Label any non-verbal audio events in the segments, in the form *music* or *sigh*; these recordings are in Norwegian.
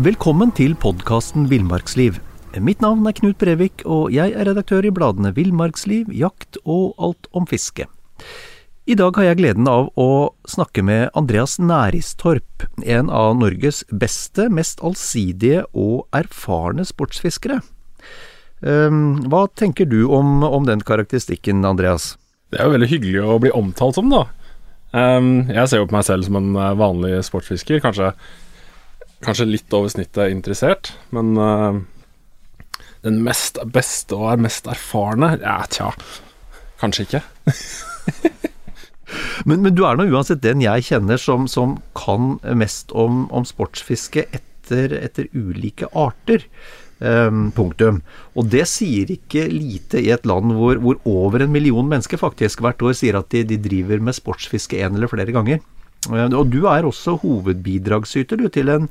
Velkommen til podkasten Villmarksliv. Mitt navn er Knut Brevik, og jeg er redaktør i bladene Villmarksliv, Jakt og Alt om fiske. I dag har jeg gleden av å snakke med Andreas Næristorp, en av Norges beste, mest allsidige og erfarne sportsfiskere. Ehm, hva tenker du om, om den karakteristikken, Andreas? Det er jo veldig hyggelig å bli omtalt som, da. Um, jeg ser jo på meg selv som en eh, vanlig sportsfisker. Kanskje kanskje litt over snittet interessert, men uh, den mest beste og er mest erfarne Ja, tja, kanskje ikke. *laughs* men, men, du er nå uansett den jeg kjenner som, som kan mest om, om sportsfiske etter, etter, ulike arter. Um, punktum. Og det sier ikke lite i et land hvor, hvor over en million mennesker faktisk hvert år sier at de, de driver med sportsfiske en eller flere ganger. Eh, og du er også hovedbidragsyter du, til, en,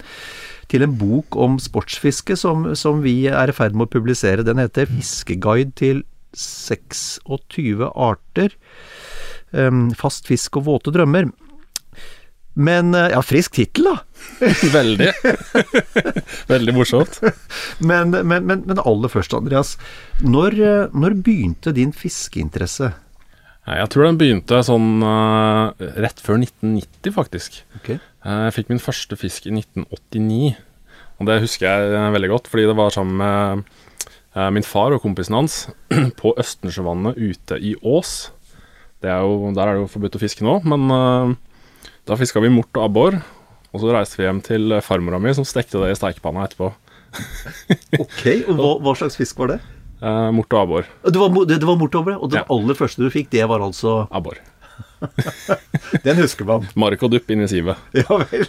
til en bok om sportsfiske som, som, vi er i ferd med å publisere. Den heter 'Fiskeguide til 26 arter'. Fast fisk og våte drømmer. Men eh, Ja, frisk tittel, da! *laughs* Veldig. *laughs* Veldig morsomt. Men, men, men, men, aller først, Andreas. Når, eh, når begynte din fiskeinteresse? Jeg tror den begynte sånn uh, rett før 1990, faktisk. Okay. Uh, jeg fikk min første fisk i 1989. Og det husker jeg uh, veldig godt, fordi det var sammen med min far og kompisen hans *clears throat* på Østensjøvannet ute i Ås. Er jo, der er det jo forbudt å fiske nå, men da fiska vi mort og abbor. Og så reiste vi hjem til farmora mi, som stekte det i steikepanna etterpå. *laughs* ok, og hva, hva slags fisk var det? Uh, mort og abbor. Det var, det, det var mort og abbor, og det ja. aller første du fikk, det var altså Abbor. *laughs* Den husker man. Mark og dupp inn i sivet. *laughs* Ja vel.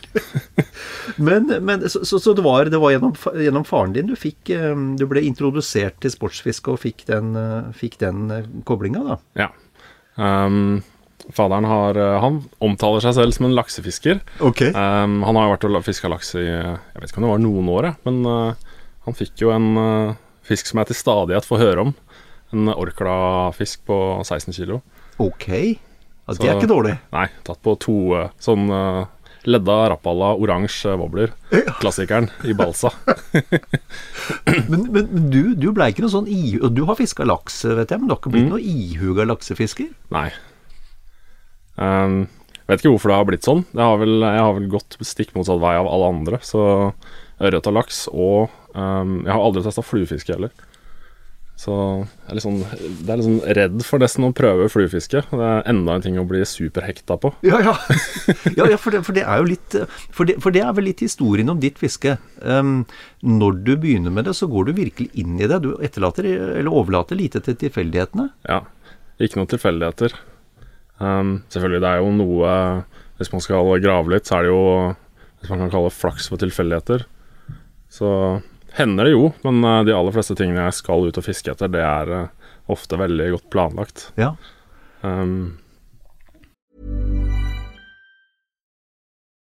Men, men så, så, så, det var, det var gjennom, gjennom, faren din du fikk eh, Du ble introdusert til sportsfiske og fikk den, eh, fikk den koblinga, da? Ja. Um, faderen har Han omtaler seg selv som en laksefisker. Ok Um, han har jo vært og fiska laks i Jeg vet ikke om det var noen år, men uh, han fikk jo en uh, fisk som jeg til stadighet får høre om. En orkla-fisk på 16 kilo. Ok. Ja, det er ikke dårlig. Nei. Tatt på to eh, sånn uh, ledda rappalla oransje wobbler. Klassikeren i balsa. *laughs* men, men, du, du blei ikke noe sånn i... Du har fiska laks, vet jeg, men du har ikke blitt mm. noe ihuga laksefisker? Nei. Um, vet ikke hvorfor det har blitt sånn. Har vel, jeg har vel gått stikk motsatt vei av alle andre. Så ørret og laks og Um, jeg har aldri testa fluefiske heller. Så jeg er, litt sånn, det er litt sånn redd for nesten å prøve fluefiske. Det er enda en ting å bli superhekta på. Ja, ja. ja, ja for, det, for, det, er jo litt for det, for det, er vel litt historien om ditt fiske. Um, når du begynner med det, så går du virkelig inn i det. Du etterlater, eller overlater lite til tilfeldighetene. Ja. Ikke noen tilfeldigheter. Um, selvfølgelig, det er jo noe Hvis man skal grave litt, så er det jo Hvis man kan kalle flaks for tilfeldigheter. Så Hender det jo, men eh, de aller fleste tingene jeg skal ut og fiske etter, det er eh, ofte veldig godt planlagt. Ja. Um,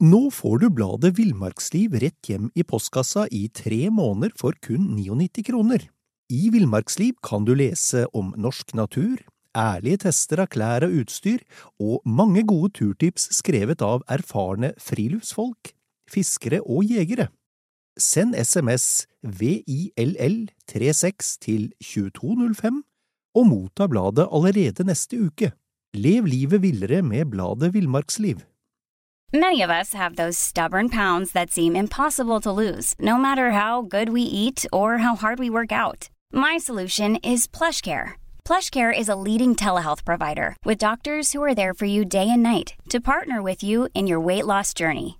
Nå får du bladet Villmarksliv rett hjem i postkassa i tre måneder for kun 99 kroner. I Villmarksliv kan du lese om norsk natur, ærlige tester av klær og utstyr, og mange gode turtips skrevet av erfarne friluftsfolk, fiskere og jegere. Send SMS VILL36 til 2205 og motta bladet allerede neste uke. Lev livet villere med bladet Villmarksliv. Many of us have those stubborn pounds that seem impossible to lose, no matter how good we eat or how hard we work out. My PlushCare. PlushCare is a leading telehealth provider with doctors who are there for you day and night to partner with you in your weight loss journey.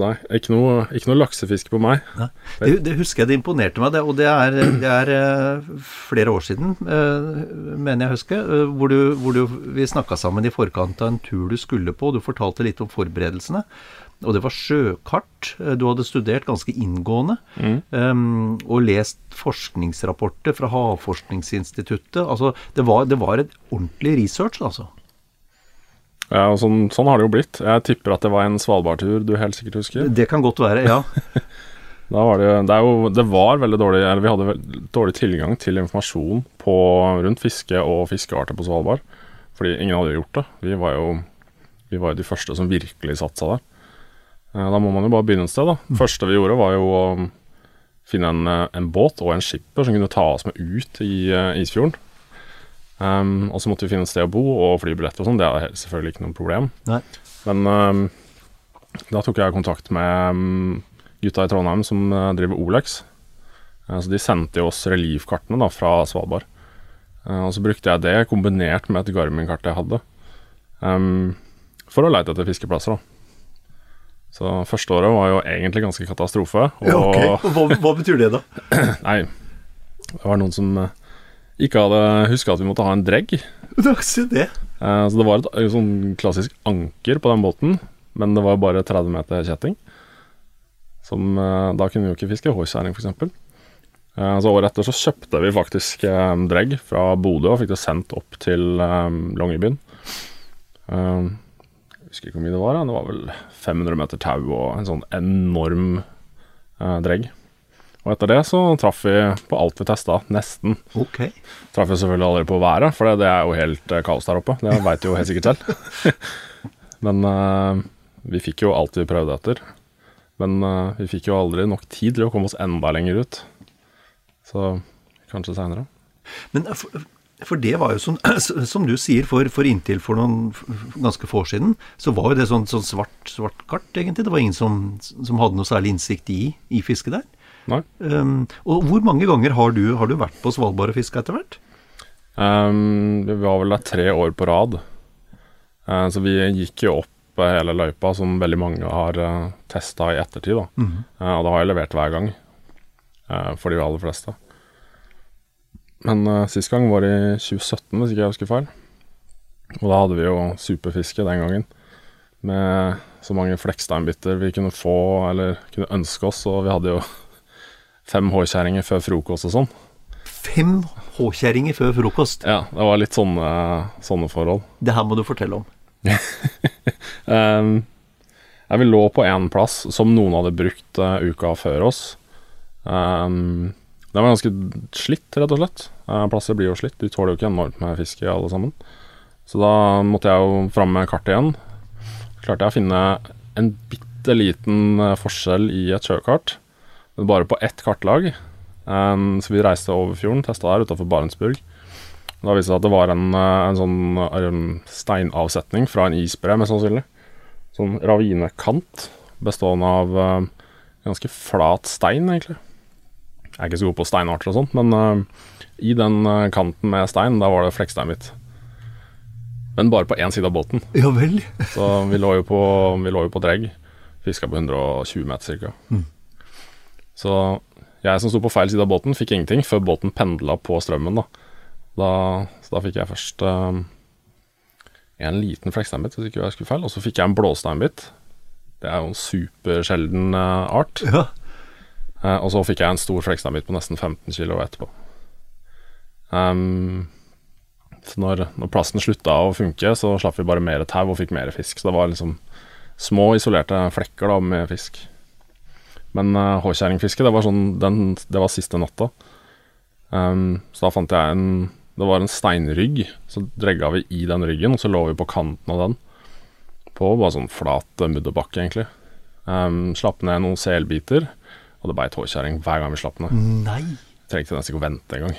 Nei, ikke noe, ikke noe laksefiske på meg. Det, det, husker jeg det imponerte meg, det, og det er, det er uh, flere år siden, uh, mener jeg husker, huske, hvor, du, hvor du, vi snakka sammen i forkant av en tur du skulle på, og du fortalte litt om forberedelsene. Og det var sjøkart. Du hadde studert ganske inngående. Mm. Um, og lest forskningsrapporter fra Havforskningsinstituttet. Altså, det var, det var et ordentlig research, altså. Ja, og sånn, sånn har det jo blitt. Jeg tipper at det var en Svalbardtur du helt sikkert husker. Det kan godt være, ja. *laughs* Da var det, det, jo, det var veldig dårlig Eller vi hadde veldig dårlig tilgang til informasjon på, rundt fiske og fiskearter på Svalbard. Fordi ingen hadde gjort det. Vi var jo, vi var jo de første som virkelig satsa der. Eh, Da må man jo bare begynne et sted, da. Det første vi gjorde, var jo å finne en, eh, en båt og en skipper som kunne ta oss med ut i eh, Isfjorden. Um, og så måtte vi finne et sted å bo og flybilletter og sånn. Det er selvfølgelig ikke noe problem. Nei. Men um, da tok jeg kontakt med um, gutta i Trondheim som uh, driver Olex. Uh, så de sendte jo oss reliefkartene da, fra Svalbard. Uh, og så brukte jeg det kombinert med et Garmin-kart jeg hadde, um, for å leite etter fiskeplasser. da. Så første året var jo egentlig ganske katastrofe. Og ja okay. Hva, hva betyr det, da? *clears throat* nei, det var noen som ikke hadde huska at vi måtte ha en dregg. *laughs* Se det. Eh, Så det var et eh, sånn klassisk anker på den båten, men det var bare 30 meter kjetting. Som, eh, da kunne vi jo ikke fiske hårkjerring, f.eks. Så året etter så kjøpte vi faktisk eh, dregg fra Bodø og fikk det sendt opp til eh, Longyearbyen. Eh, jeg husker ikke hvor mye det var, det var vel 500 meter tau og en sånn enorm eh, dregg. Og etter det så traff vi på alt vi testa, nesten. Ok. Traff vi selvfølgelig aldri på været, for det, er jo helt eh, kaos der oppe. Det veit jo helt sikkert selv. *laughs* Men uh, vi fikk jo alt vi prøvde etter. Men uh, vi fikk jo aldri nok tid til å komme oss enda lenger ut. Så kanskje seinere. Men for, for det var jo sånn, *clears throat* som du sier, for, for inntil for noen ganske få år siden, så var jo det sånn, sånn svart, svart kart, egentlig. Det var ingen som, som hadde noe særlig innsikt i, i fisket der. Um, og hvor mange ganger har du, har du vært på Svalbard og fiska etter hvert? Um, vi var vel der tre år på rad. Uh, så vi gikk jo opp eh, hele løypa, som veldig mange har uh, testa i ettertid. Da. Eh, og det har jeg levert hver gang, uh, for de aller fleste. Men uh, sist gang var i 2017, hvis ikke jeg husker feil. Og da hadde vi jo superfiske den gangen. Med så mange flekksteinbiter vi kunne få, eller kunne ønske oss. Og vi hadde jo fem håkjerringer før frokost og sånn. Fem håkjerringer før frokost. Ja, det var litt sånne, sånne forhold. Det her må du fortelle om. *laughs* um, ja, vi lå på én plass som noen hadde brukt uh, uka før oss. Um, den var ganske slitt, rett og slett. Uh, plasser blir jo slitt. De tåler jo ikke enormt med fiske, alle sammen. Så da måtte jeg jo fram med kartet igjen. Klarte jeg å finne en bitte liten eh, forskjell i et sjøkart, men bare på ett kartlag. Um, så vi reiste over fjorden, testa der utafor Barentsburg. Da viste det seg at det var en, eh, en sånn en steinavsetning fra en isbre, mest sannsynlig. Sånn ravinekant bestående av eh, ganske flat stein, egentlig. Jeg er ikke så god på steinarter og sånt, men uh, i den uh, kanten med stein, da var det flekksteinbit. Men bare på én side av båten. Ja vel. Så vi lå jo på, vi lå jo på dregg. Fiska på 120 meter ca. Så jeg som sto på feil side av båten, fikk ingenting før båten pendla på strømmen. Da. Da, så da fikk jeg først eh, en liten flekksteinbit, hvis ikke jeg husker feil, og så fikk jeg en blåsteinbit. Det er jo en supersjelden uh, art. Ja. Uh, og så fikk jeg en stor flekksteinbit på nesten 15 kg etterpå. Um, så når, når plasten slutta å funke, så slapp vi bare mer tau og fikk mer fisk. Så det var liksom små, isolerte flekker da med fisk. Men uh, håkjerringfiske, det var sånn den, Det var siste natta. Um, så da fant jeg en Det var en steinrygg. Så dregga vi i den ryggen, og så lå vi på kanten av den. På bare sånn flat eh, mudderbakke, egentlig. Um, slapp ned noen selbiter, og det beit håkjerring hver gang vi slapp ned. Nei. Trengte nesten ikke å vente engang.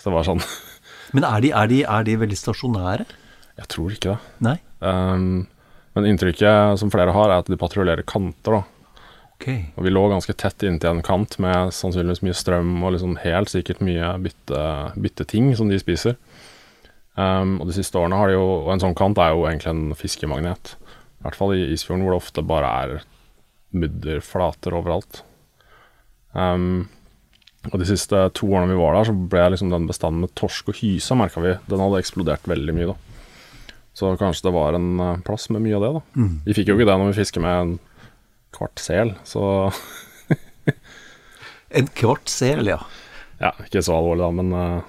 Så det var sånn *laughs* Men er de, er, de, er de veldig stasjonære? Jeg tror ikke det. Nei. Um, men inntrykket som flere har, er at de patruljerer kanter, da. Ok. Og vi lå ganske tett inntil en kant med sannsynligvis mye strøm og liksom helt sikkert mye bytte, bytteting som de spiser. Um, og de siste årene har de jo Og en sånn kant er jo egentlig en fiskemagnet. I hvert fall i Isfjorden, hvor det ofte bare er mudderflater overalt. Um, og de siste to årene vi var der, så ble liksom den bestanden med torsk og hyse, merka vi, den hadde eksplodert veldig mye, da. Så kanskje det var en eh, plass med mye av det, da. Vi fikk jo ikke det når vi fisker med kvart sel, så *laughs* En kvart sel, ja. Ja, ikke så alvorlig da, men uh,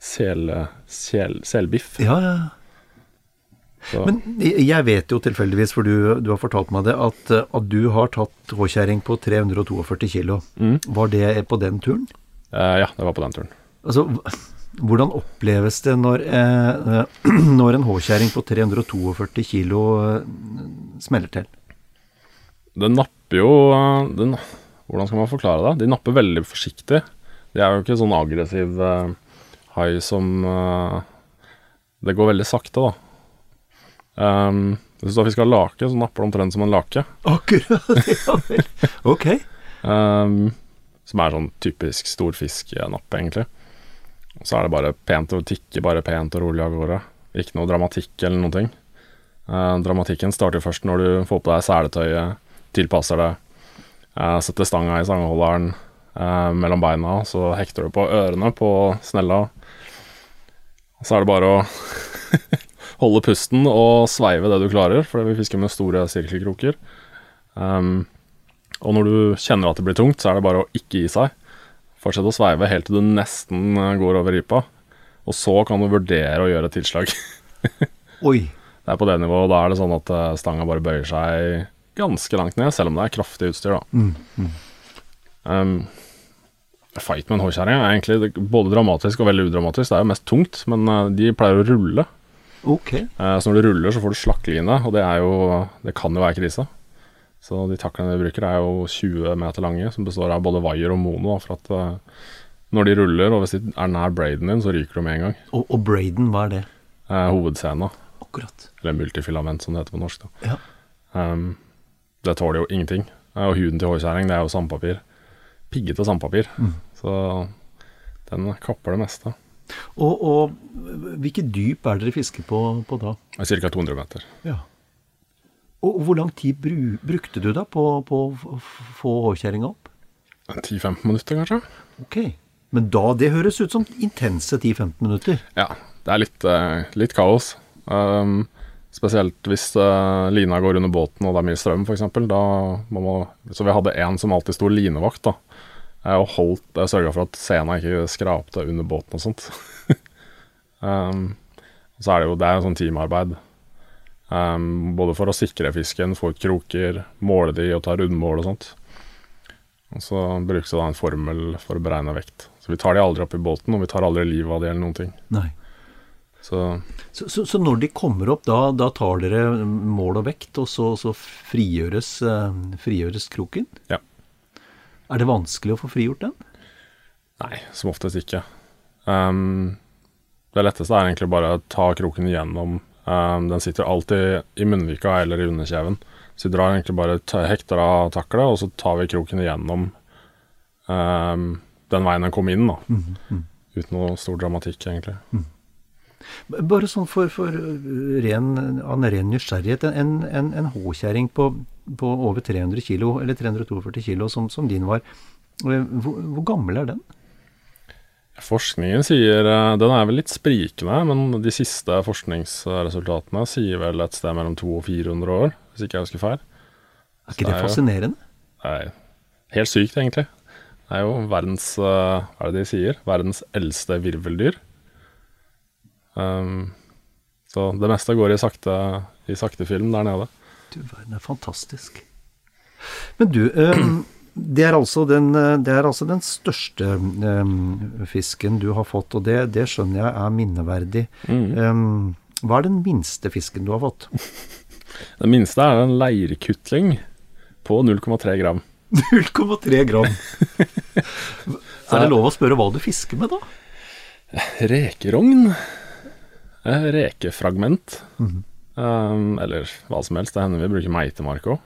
sel, sel, selbiff. Ja, ja. Så, Men jeg vet jo tilfeldigvis, for du, du har fortalt meg det, at, eh, at du har tatt håkjerring på 342 kilo. Mm. Var det på den turen? Uh, ja, det var på den turen. Altså, hv- hvordan oppleves det når, eh, *clears throat* når en håkjerring på 342 kilo smeller til? Den napper jo eh, den, Hvordan skal man forklare det? De napper veldig forsiktig. De er jo ikke sånn aggressiv uh, hai som uh, Det går veldig sakte, da. Um, hvis du har fiska lake, så napper det omtrent som en lake. Akkurat, *laughs* ja vel. Ok. Um, som er sånn typisk storfiskenapp egentlig. Og så er det bare pent og tikke, bare pent og rolig av gårde. Ikke noe dramatikk eller noen ting. Uh, dramatikken starter først når du får på deg seletøyet, tilpasser det, eh, setter stanga i stangeholderen eh, mellom beina, så hekter du på ørene på snella. Så er det bare å *laughs* holde pusten og sveive det du klarer, for vi fisker med store sirkelkroker. Um, og når du kjenner at det blir tungt, så er det bare å ikke gi seg. Fortsett å sveive helt til du nesten eh, går over ripa. Og så kan du vurdere å gjøre et tilslag. *laughs* Oi. Det er på det nivået, da er det sånn at stanga bare bøyer seg ganske langt ned, selv om det er kraftig utstyr, da. Mm, Um, fight med en hårkjerring er egentlig både dramatisk og veldig udramatisk. Det er jo mest tungt, men eh, de pleier å rulle. Okay. Uh, så når du ruller, så får du slakkline, og det er jo Det kan jo være krise. Så de taklene de bruker, er jo 20 meter lange, som består av både wire og mono. For at uh, når de ruller, og hvis de er nær braiden din, så ryker du med en gang. Og, og Braden, hva er det? Eh, hovedscena, Akkurat. eller multifilament som det heter på norsk. Da. Ja. Um, det tåler jo ingenting. Og huden til hårkjerring, det er jo sandpapir. Piggete sandpapir. Mm. Så den kapper det meste. Og, og hvilke dyp er dere fisker på, på da? Ca. 200 meter. Ja. Og hvor lang tid bru, brukte du da på, på å få hårkjerringa opp? 10-15 minutter, kanskje? Ok. Men da, det høres ut som intense 10-15 minutter. Ja, det er litt, eh, litt kaos. Um, spesielt hvis uh, lina går under båten og det er mye strøm, f.eks. Så vi hadde en som alltid sto linevakt, da. eh, Og holdt uh, sørga for at sena ikke skrapte under båten og sånt. *laughs* um, så er det jo Det er en sånn teamarbeid. Um, både for å sikre fisken, få ut kroker, måle de og ta rundmål og sånt. Og så brukes det da en formel for å beregne vekt. Så vi tar de aldri opp i båten, og vi tar aldri livet av de eller noen ting. Nei. Så Så, så, så når de kommer opp, da, da tar dere mål og vekt, og så, så frigjøres, eh, frigjøres kroken? Ja. Er det vanskelig å få frigjort den? Nei, som oftest ikke. Um, det letteste er egentlig bare å ta kroken igjennom. Um, den sitter alltid i munnvika eller i underkjeven. Så vi drar egentlig bare hekter av taklet, og så tar vi kroken igjennom um, den veien den kom inn, da. Uten noe stor dramatikk, egentlig. Bare sånn for, for ren, av en ren nysgjerrighet. En, en, en håkjerring på, på over 300 kilo, eller 342 kilo, som, som din var, eh, hvor, hvor gammel er den? Forskningen sier eh, Den er vel litt sprikende, men de siste forskningsresultatene sier vel et sted mellom 200 og 400 år, hvis ikke jeg husker feil. Er ikke det det er fascinerende? Nei. helt sykt, egentlig. Det er jo verdens eh, Hva er det de sier? Verdens eldste virveldyr. Um, så det meste går i sakte, i sakte film der nede. Du verden, er fantastisk. Men du, um, det, er altså den, øh, det er altså den største um, fisken du har fått, og det, det skjønner jeg er minneverdig. Øhm, hva er den minste fisken du har fått? *laughs* Den minste er en leirkutling på 0,3 gram. *laughs* 0,3 gram. *laughs* er det lov å spørre hva du fisker med, da? Rekerogn. Eh, rekefragment. um, eller hva som helst. Det hender vi bruker meitemark òg.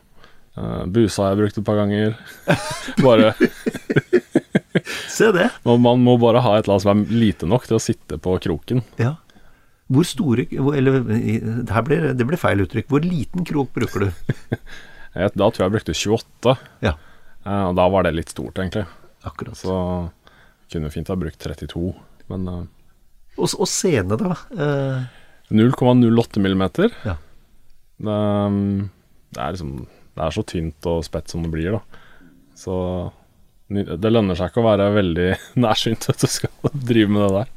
Uh, busa har jeg brukt et par ganger. *laughs* bare *laughs* Se det. Man man må bare ha et eller annet som er lite nok til å sitte på kroken. Ja. Hvor store hvor- Eller ble, det ble feil uttrykk. Hvor liten krok bruker du? *laughs* Jeg, da tror jeg jeg brukte 28, Ja, Uh, og da var det litt stort, egentlig. akkurat. Så kunne fint ha brukt 32, men eh, Og, og sene, da? Eh, 0,08 millimeter. Ja. Det, um, det er liksom Det er så tynt og spett som det blir, da. Så det lønner seg ikke å være veldig *laughs* nærsynt hvis du skal *laughs* drive med det der.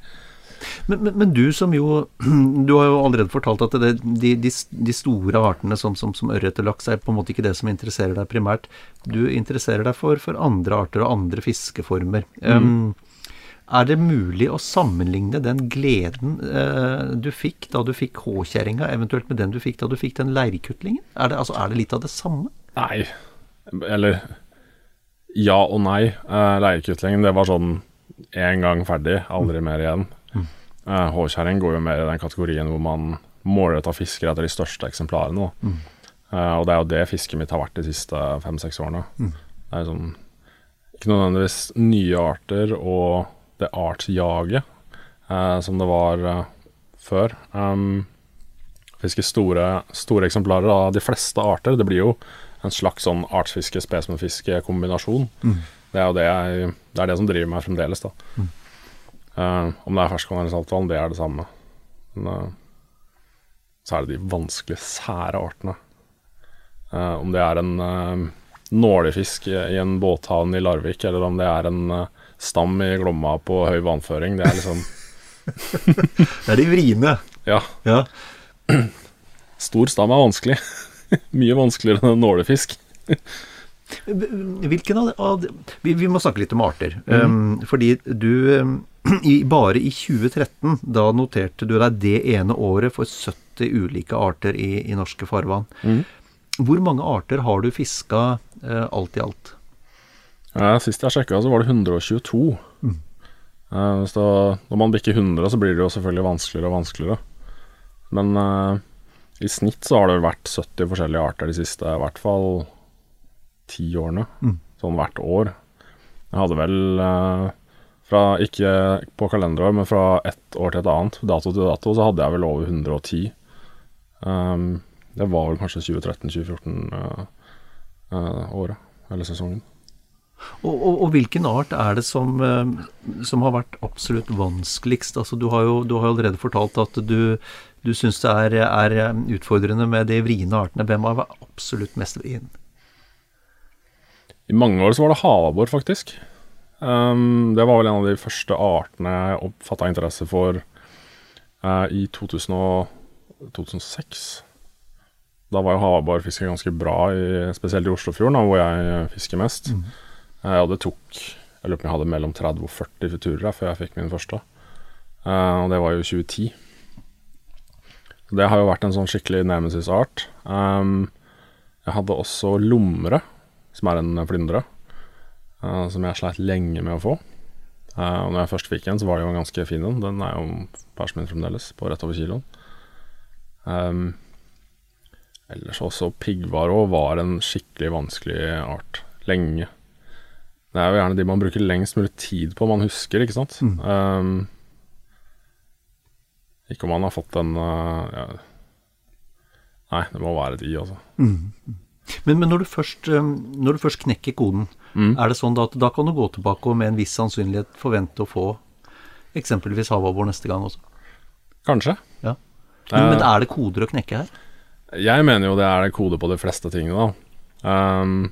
Men, men, men, du som jo *clears throat* Du har jo allerede fortalt at det, de, de, de, store artene som, som, som ørret og laks er på en måte ikke det som interesserer deg primært. Du interesserer deg for, for andre arter og andre fiskeformer. Mm. Um, er det mulig å sammenligne den gleden eh, du fikk da du fikk håkjerringa, eventuelt med den du fikk da du fikk den leirkutlingen? Er det, altså, er det litt av det samme? Nei. Eller ja og nei. Eh, leirkutlingen, det var sånn én gang ferdig, aldri mer igjen. Mm. Uh, Håkjerring går jo mer i den kategorien hvor man målretta fisker etter de største eksemplarene. Mm. Eh, og det er jo det fisket mitt har vært de siste fem-seks årene. Mm. Det er sånn ikke nødvendigvis nye arter og det artsjaget uh, som det var uh, før. Um, fiske store, store eksemplarer av de fleste arter. Det blir jo en slags sånn artsfiske, spesmenfiske-kombinasjon. Mm. Det det, det, er det som driver meg fremdeles, da. Mm. Uh, om det er ferskvann eller saltvann, det er det samme. Men uh, så er det de vanskelige, sære artene. Uh, om det er en nålefisk i, i, en båthavn i Larvik, eller om det er en stam i Glomma på høy vannføring, det er liksom *laughs* Det er de vriene. Ja. ja. Stor stam er vanskelig. *laughs* Mye vanskeligere enn nålefisk. Hvilken av, av vi, vi, må snakke litt om arter. Mm. Um, fordi du um, *clears throat* i, Bare i 2013, da noterte du deg det ene året for 70 ulike arter i, i norske farvann. Mm. Hvor mange arter har du fiska uh, alt i alt? Ja, sist jeg sjekka, så var det 122. Mm. Uh, så når man bikker 100, så blir det jo selvfølgelig vanskeligere og vanskeligere. Men uh, i snitt så har det vært 70 forskjellige arter de siste i hvert fall ti årene. Mm. Sånn hvert år. Jeg hadde vel uh, fra ikke på kalenderår, men fra ett år til et annet, dato til dato, så hadde jeg vel over 110. Um, ehm, det var vel kanskje 2013-2014-året, uh, uh, eller sesongen. Og, og, og, hvilken art er det som, uh, som, har vært absolutt vanskeligst? Altså, du, har jo, du har allerede fortalt at du, du syns det er, er, utfordrende med de vriene artene. Hvem har vært absolutt mest vrien? I mange år så var det havabbor, faktisk. Um, det var vel en av de første artene jeg oppfatta interesse for uh, i 2000 og 2006. Da var jo havabborfiske ganske bra, i, spesielt i Oslofjorden, da, hvor jeg fisker mest. Mm. Uh, og det tok Jeg lurer på om jeg hadde mellom 30 og 40 futurer før jeg fikk min første. Uh, og det var jo 2010. Så Det har jo vært en sånn skikkelig nemesis-art. Um, jeg hadde også lomre som er en flyndre, uh, som jeg sleit lenge med å få. Og når jeg først fikk en, så var det jo en ganske fin en. Den er jo persen min fremdeles, på rett over kiloen. Um, ellers også piggvarå var en skikkelig vanskelig art lenge. Det er jo gjerne de man bruker lengst mulig tid på, man husker, ikke sant. Mm. Um, ikke om man har fått en uh, ja. Nei, det må være de, altså. Mm. Men, men når, du først, um, når, du først, knekker koden, mm. er det sånn at da kan du gå tilbake og med en viss sannsynlighet forvente å få eksempelvis havabbor neste gang også? Kanskje. Ja. Men, uh, men, er det koder å knekke her? Jeg mener jo det er det kode på de fleste tingene, da. Um,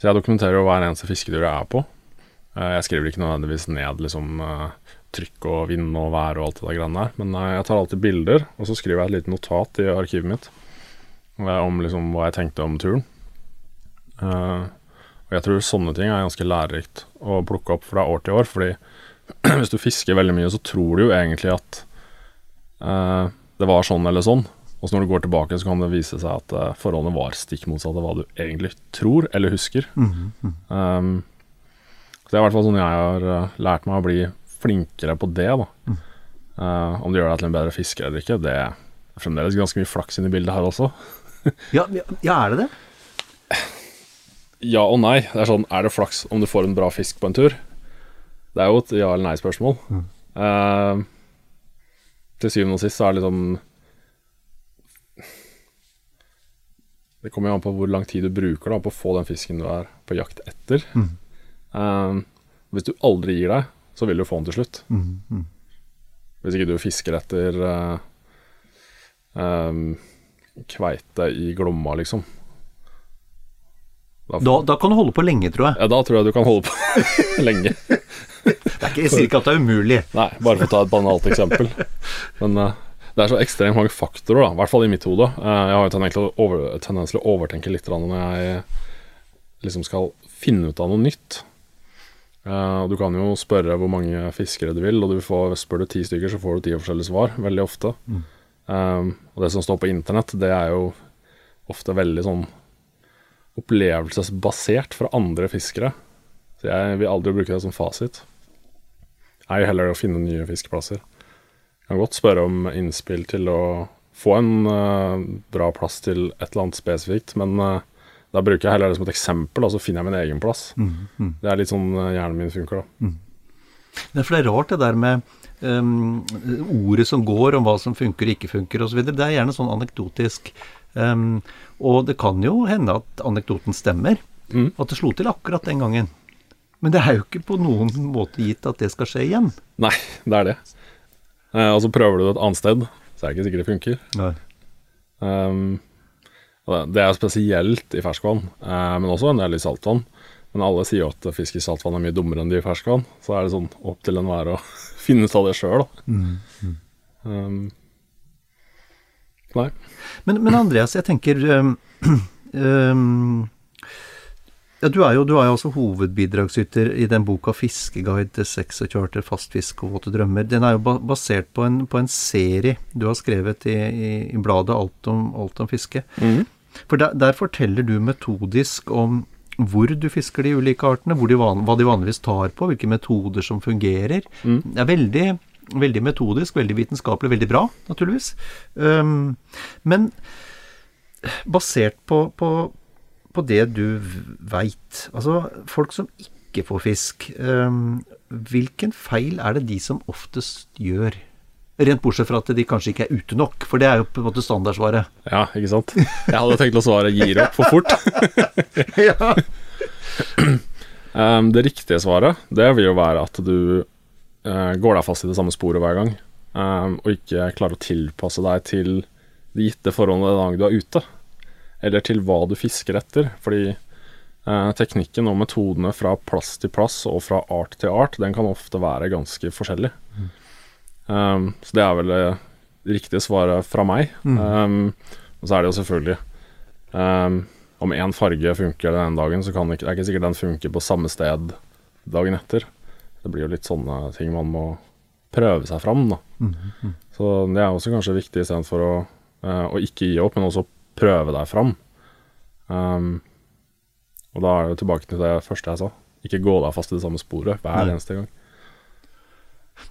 så jeg dokumenterer jo hver eneste fisketur jeg er på. Uh, jeg skriver ikke nødvendigvis ned liksom uh, trykk og vind og vær og alt det der der, men jeg tar alltid bilder, og så skriver jeg et lite notat i arkivet mitt om liksom hva jeg tenkte om turen. Og jeg tror sånne ting er ganske lærerikt å plukke opp fra år til år. Fordi *clears throat* hvis du fisker veldig mye, så tror du jo egentlig at det var sånn eller sånn. Og så når du går tilbake, så kan det vise seg at uh, forholdene var stikk motsatt av hva du egentlig tror eller husker. Mm -hmm. um, så det er i hvert fall sånn jeg har lært meg å bli flinkere på det. da mm. Om det gjør deg til en bedre fisker eller ikke, det er fremdeles ganske mye flaks inn i bildet her også. *laughs* ja, ja, er det det? Ja og nei. Det er sånn, er det flaks om du får en bra fisk på en tur? Det er jo et ja eller nei-spørsmål. Mm. Uh, til syvende og sist så er det liksom Det kommer jo an på hvor lang tid du bruker da på å få den fisken du er på jakt etter. Mm. Um, hvis du aldri gir deg, så vil du få den til slutt. Mm. mm. Hvis ikke du fisker etter uh, um, kveite i Glomma, liksom. Da, da, da, kan du holde på lenge, tror jeg. Ja, da tror jeg du kan holde på *laughs* lenge. det er ikke, jeg sier ikke at det er umulig. Nei, bare for å ta et banalt eksempel. Men uh, det er så ekstremt mange faktorer, da, i hvert fall i mitt hode. Uh, jeg har jo tendens til, å overtenke litt når jeg liksom skal finne ut av noe nytt. Uh, du kan jo spørre hvor mange fiskere du vil, og du får, spør du ti stykker, så får du ti forskjellige svar, veldig ofte. Mm. Um, og det som står på internett, det er jo ofte veldig sånn opplevelsesbasert fra andre fiskere. Så jeg vil aldri bruke det som fasit. Jeg er heller å finne nye fiskeplasser. Kan godt spørre om innspill til å få en uh, bra plass til et eller annet spesifikt, men uh, da bruker jeg heller det som et eksempel, og så finner jeg min egen plass. Mm, mm. Det er litt sånn uh, hjernen min funker, da. Mm. Det er for det er rart det der med um, ordet som går om hva som funker og ikke funker osv. Det er gjerne sånn anekdotisk. Um, og det kan jo hende at anekdoten stemmer. Mm. At det slo til akkurat den gangen. Men det er jo ikke på noen måte gitt at det skal skje igjen. Nei, det er det. Eh, og så prøver du det et annet sted, så er det ikke sikkert det funker. Um, det er spesielt i ferskvann, uh, men også en del i saltvann. Men alle sier jo at fisk i saltvann er mye dummere enn de i ferskvann. Så er det sånn opp til enhver å *laughs* finne ut av det sjøl, da. Mm. Um, nei. Men, men, Andreas, jeg tenker um, um, *clears throat* ja, du er jo du er jo også hovedbidragsyter i den boka 'Fiskeguide til sex og charter, og våte drømmer'. Den er jo basert på en, på en serie du har skrevet i, i, i bladet Alt om, Alt om fiske. Mm. For der, der, forteller du metodisk om hvor du fisker de ulike artene, de van, hva de vanligvis tar på, hvilke metoder som fungerer. Mm. Det er veldig, veldig metodisk, veldig vitenskapelig, veldig bra, naturligvis. Um, men basert på, på, på det du veit, altså folk som ikke får fisk, um, hvilken feil er det de som oftest gjør? Rent bortsett fra at de kanskje ikke er ute nok, for det er jo på en måte standardsvaret. Ja, ikke sant. Jeg hadde tenkt å svare 'gir opp for fort'. *laughs* *laughs* ja. um, det riktige svaret, det vil jo være at du uh, går deg fast i det samme sporet hver gang, um, og ikke klarer å tilpasse deg til de gitte forholdene den dagen du er ute, eller til hva du fisker etter. Fordi eh, teknikken og metodene fra plass til plass og fra art til art, den kan ofte være ganske forskjellig. Mm. Um, så det er vel det riktige svaret fra meg. Mm. Um, og så er det jo selvfølgelig um, Om én farge funker den dagen, så kan det, det er ikke sikkert den funker på samme sted dagen etter. Det blir jo litt sånne ting man må prøve seg fram, da. Mm. Mm. Så det er også kanskje viktig istedenfor å, uh, å ikke gi opp, men også prøve deg fram. Um, og da er det tilbake til det første jeg sa. Ikke gå deg fast i det samme sporet hver eneste gang.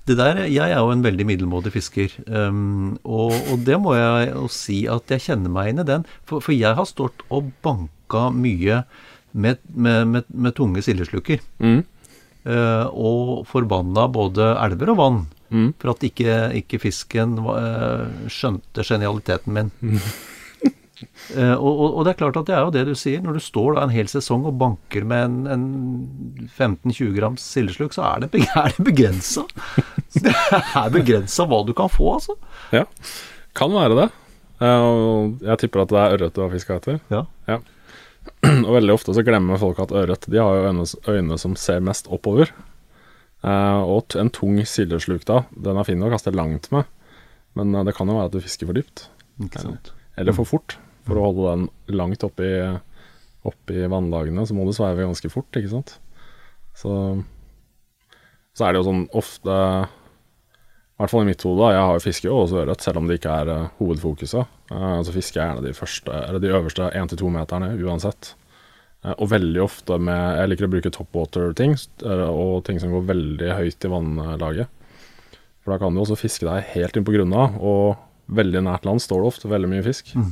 Det der, Jeg er jo en veldig middelmådig fisker, um, og, og, det må jeg jo si at jeg kjenner meg inn i den. For, for jeg har stått og banka mye med, med, med, med tunge sildesluker. Mm. Uh, og forbanna både elver og vann mm. for at ikke, ikke fisken uh, skjønte genialiteten min. Mm. *laughs* Uh, og, og, det er klart at det er jo det du sier. Når du står da en hel sesong og banker med en, en 15-20 grams sildesluk, så er det, *laughs* er det begrensa. *laughs* det er begrensa hva du kan få, altså. Ja, kan være det. Uh, jeg tipper at det er ørret du har fiska etter. Ja. ja. *clears throat* Og veldig ofte så glemmer folk at ørret de har jo øyne, øyne som ser mest oppover. Uh, og en tung sildesluk da, den er fin å kaste langt med, men det kan jo være at du fisker for dypt. Eller for fort. For å holde den langt oppi, oppi vannlagene, så må du sveive ganske fort, ikke sant. Så, så er det jo sånn ofte I hvert fall i mitt hode, jeg har jo fiske og også ørret, selv om det ikke er uh, hovedfokuset. Uh, så fisker jeg gjerne de, første, eller de øverste 1-2 meterne uansett. Uh, og veldig ofte med Jeg liker å bruke topwater-ting, og ting som går veldig høyt i vannlaget. For da kan du også fiske deg helt inn på grunna, og veldig nært land står det ofte veldig mye fisk. Mm.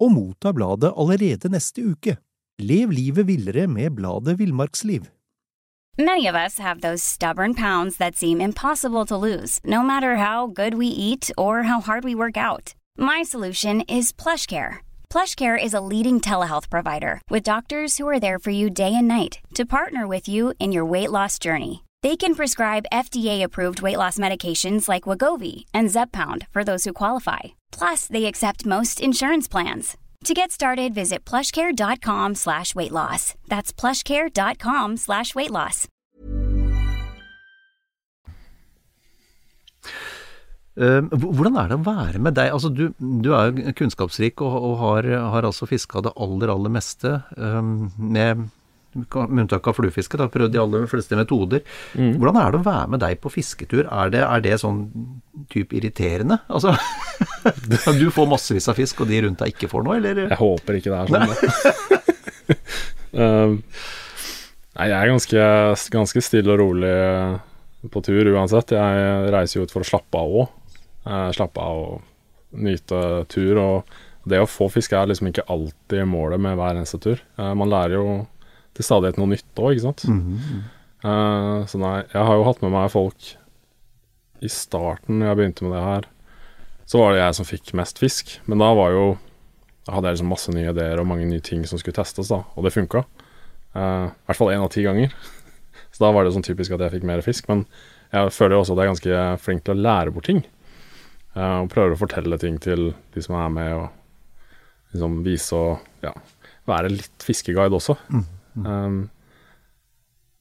og motta bladet allerede neste uke. Lev livet villere med bladet Villmarksliv. Many of us have those stubborn pounds that seem impossible to lose, no matter how good we eat or how hard we work out. My PlushCare. PlushCare is a leading telehealth provider with doctors who are there for you day and night to partner with you in your weight loss journey. They can prescribe FDA-approved weight loss medications like Wagovi and Zepbound for those who qualify. Plus, they accept most insurance plans. To get started, visit plushcare.com slash weight loss. That's plushcare.com slash weight loss. Eh, Hvordan er det å være med deg? Altså, du, du er jo kunnskapsrik og, og har, har altså fiska det aller, aller meste eh, med med unntak av fluefiske, da, prøvd de aller fleste metoder. Hvordan er det å være med deg på fisketur? Er det, er det sånn type irriterende? Altså, *laughs* du får massevis av fisk, og de rundt deg ikke får noe, eller? Jeg håper ikke det er sånn. *laughs* Um, nei, jeg er ganske, ganske stille og rolig på tur uansett. Jeg reiser jo ut for å slappe av òg. Slappe av og nyte tur. Og det å få fisk er liksom ikke alltid målet med hver eneste tur. Eh, Man lærer jo til stadighet noe nytt òg, ikke sant. Eh, så nei, jeg har jo hatt med meg folk I starten, når jeg begynte med det her, så var det jeg som fikk mest fisk. Men da var jo Da hadde jeg liksom masse nye ideer og mange nye ting som skulle testes, da, og det funka. Uh, I hvert fall én av ti ganger. *laughs* Så da var det sånn typisk at jeg fikk mer fisk. Men jeg føler jo også at jeg er ganske flink til å lære bort ting. Uh, og prøver å fortelle ting til de som er med, og liksom vise og ja, være litt fiskeguide også. Um,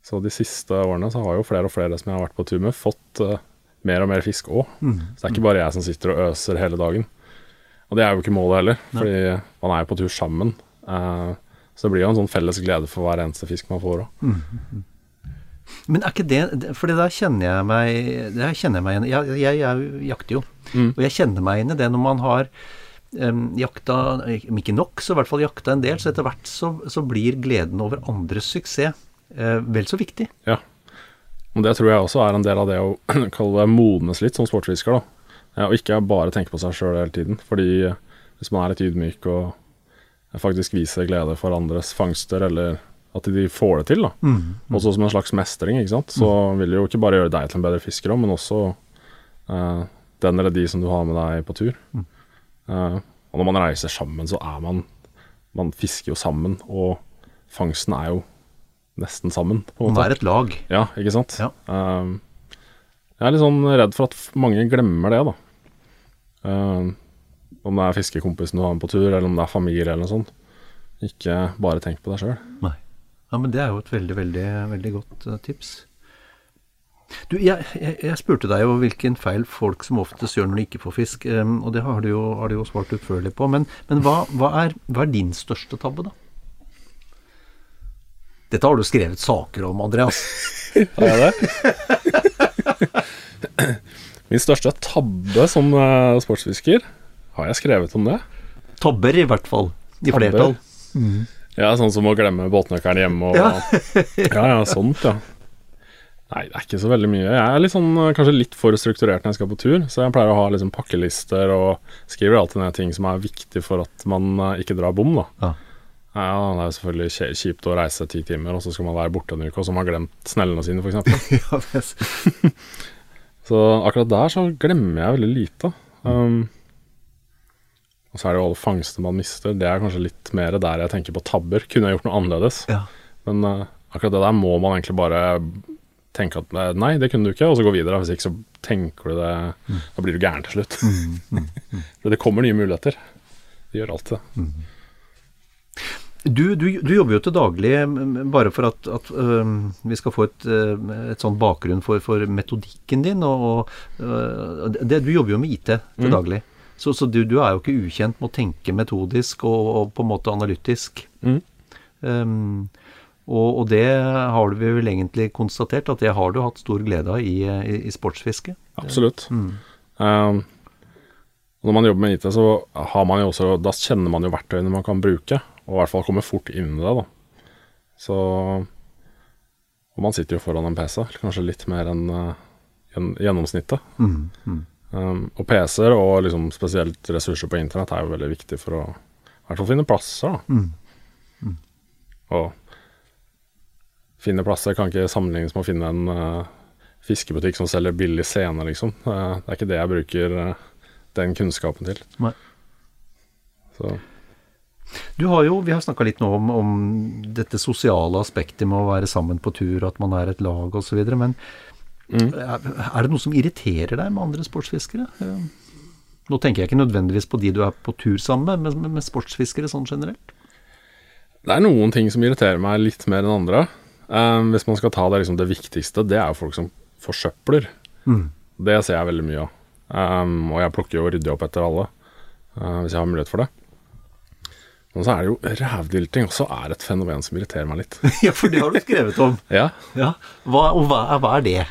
så de siste årene så har jo flere og flere som jeg har vært på tur med, fått uh, mer og mer fisk òg. Så det er ikke bare jeg som sitter og øser hele dagen. Og det er jo ikke målet heller, fordi man er jo på tur sammen. Uh, så det blir jo en sånn felles glede for hver eneste fisk man får òg. Men er ikke det For da kjenner jeg meg kjenner jeg meg igjen Jeg, jeg, jeg jakter jo, og jeg kjenner meg igjen i det når man har jakta Om ikke nok, så i hvert fall jakta en del. Så etter hvert så, så blir gleden over andres suksess eh, vel så viktig. Ja. Og det tror jeg også er en del av det å *clears throat* kalle det modnes litt som sportsfisker, da. Ja, og ikke bare tenke på seg sjøl hele tiden. Fordi eh, hvis man er litt ydmyk og faktisk viser glede for andres fangster, eller at de får det til, da. Også som en slags mestring, ikke sant. Så vil det jo ikke bare gjøre deg til en bedre fisker men også eh, den eller de som du har med deg på tur. Eh, og når man reiser sammen, så er man Man fisker jo sammen, og fangsten er jo nesten sammen, på Man er et lag. Ja, ikke sant? Ja. Um, jeg er litt sånn redd for at mange glemmer det, da. Um, om det er fiskekompisen du har med på tur, eller om det er familie eller noe sånt. Ikke bare tenk på deg sjøl. Nei. Ja, men det er jo et veldig, veldig, veldig godt eh, tips. Du, jeg, jeg, jeg spurte deg jo hvilken feil folk som oftest gjør når de ikke får fisk, og det har du jo, har du jo svart utførlig på. Men, men hva, hva, er, hva er din største tabbe, da? Dette har du skrevet saker om, Andreas. *laughs* Har jeg det? *clears throat* Min største tabbe som eh, sportsfisker, har jeg skrevet om det? Tabber, i hvert fall. I Tabber. flertall. Ja, sånn som å glemme båtnøkkelen hjemme og Ja. *laughs* ja, ja, sånt, ja. Nei, det er ikke så veldig mye. Jeg er litt sånn, eh, kanskje litt for strukturert når jeg skal på tur, så jeg pleier å ha liksom pakkelister og skriver alltid ned ting som er viktig for at man eh, ikke drar bom, da. Ja. Ja, det er jo selvfølgelig kjipt å reise ti timer, og så skal man være borte en uke, og så har man glemt snellene sine, f.eks. *laughs* *laughs* Så akkurat der så glemmer jeg veldig lite. Um, og så er det jo alle fangstene man mister. Det er kanskje litt mer der jeg tenker på tabber. Kunne jeg gjort noe annerledes? ja. Men uh, akkurat det der må man egentlig bare tenke at eh, nei, det kunne du ikke, og så gå videre. Hvis ikke så tenker du det Da blir du gæren til slutt. *laughs* For det kommer nye muligheter. Det gjør alt det. Du, du, du jobber jo til daglig bare for at, at øh, vi skal få et, et sånn bakgrunn for, for metodikken din. Og, øh, det, du jobber jo med IT til daglig. Så, så du, du er jo ikke ukjent med å tenke metodisk og, og på en måte analytisk. Mm. Og, og det har vi vel egentlig konstatert at det har du hatt stor glede av i, i, i sportsfiske. Absolutt. Um, når man jobber med IT, så har man jo også Da kjenner man jo verktøyene man kan bruke, og i hvert fall kommer fort inn i det, da. Så Og man sitter jo foran en PC, kanskje litt mer enn gjennomsnittet. Mm, gjennomsnittet. Um, og PC-er, og liksom spesielt ressurser på internett, er jo veldig viktig for å i hvert fall finne plasser, da. Og finner plasser. Kan ikke sammenlignes med å finne en uh, fiskebutikk som selger billig sene, liksom. Uh, det er ikke det jeg bruker uh, den kunnskapen til. Nei. Så Du har jo, Vi har snakka litt nå om, om, dette sosiale aspektet med å være sammen på tur, at man er et lag osv. Men mm. er, er det noe som irriterer deg med andre sportsfiskere? Nå tenker jeg ikke nødvendigvis på de du er på tur sammen med, men med sportsfiskere sånn generelt. Det er noen ting som irriterer meg litt mer enn andre. Um, hvis man skal ta det, liksom, det viktigste, det er jo folk som forsøpler. Mm. Det ser jeg veldig mye av. Um, og jeg plukker jo og rydder opp etter alle, uh, hvis jeg har mulighet for det. Men så er det jo rævdilting også er et fenomen som irriterer meg litt. *laughs* ja, for det har du skrevet om. *laughs* ja. ja. Hva, og hva, hva er det?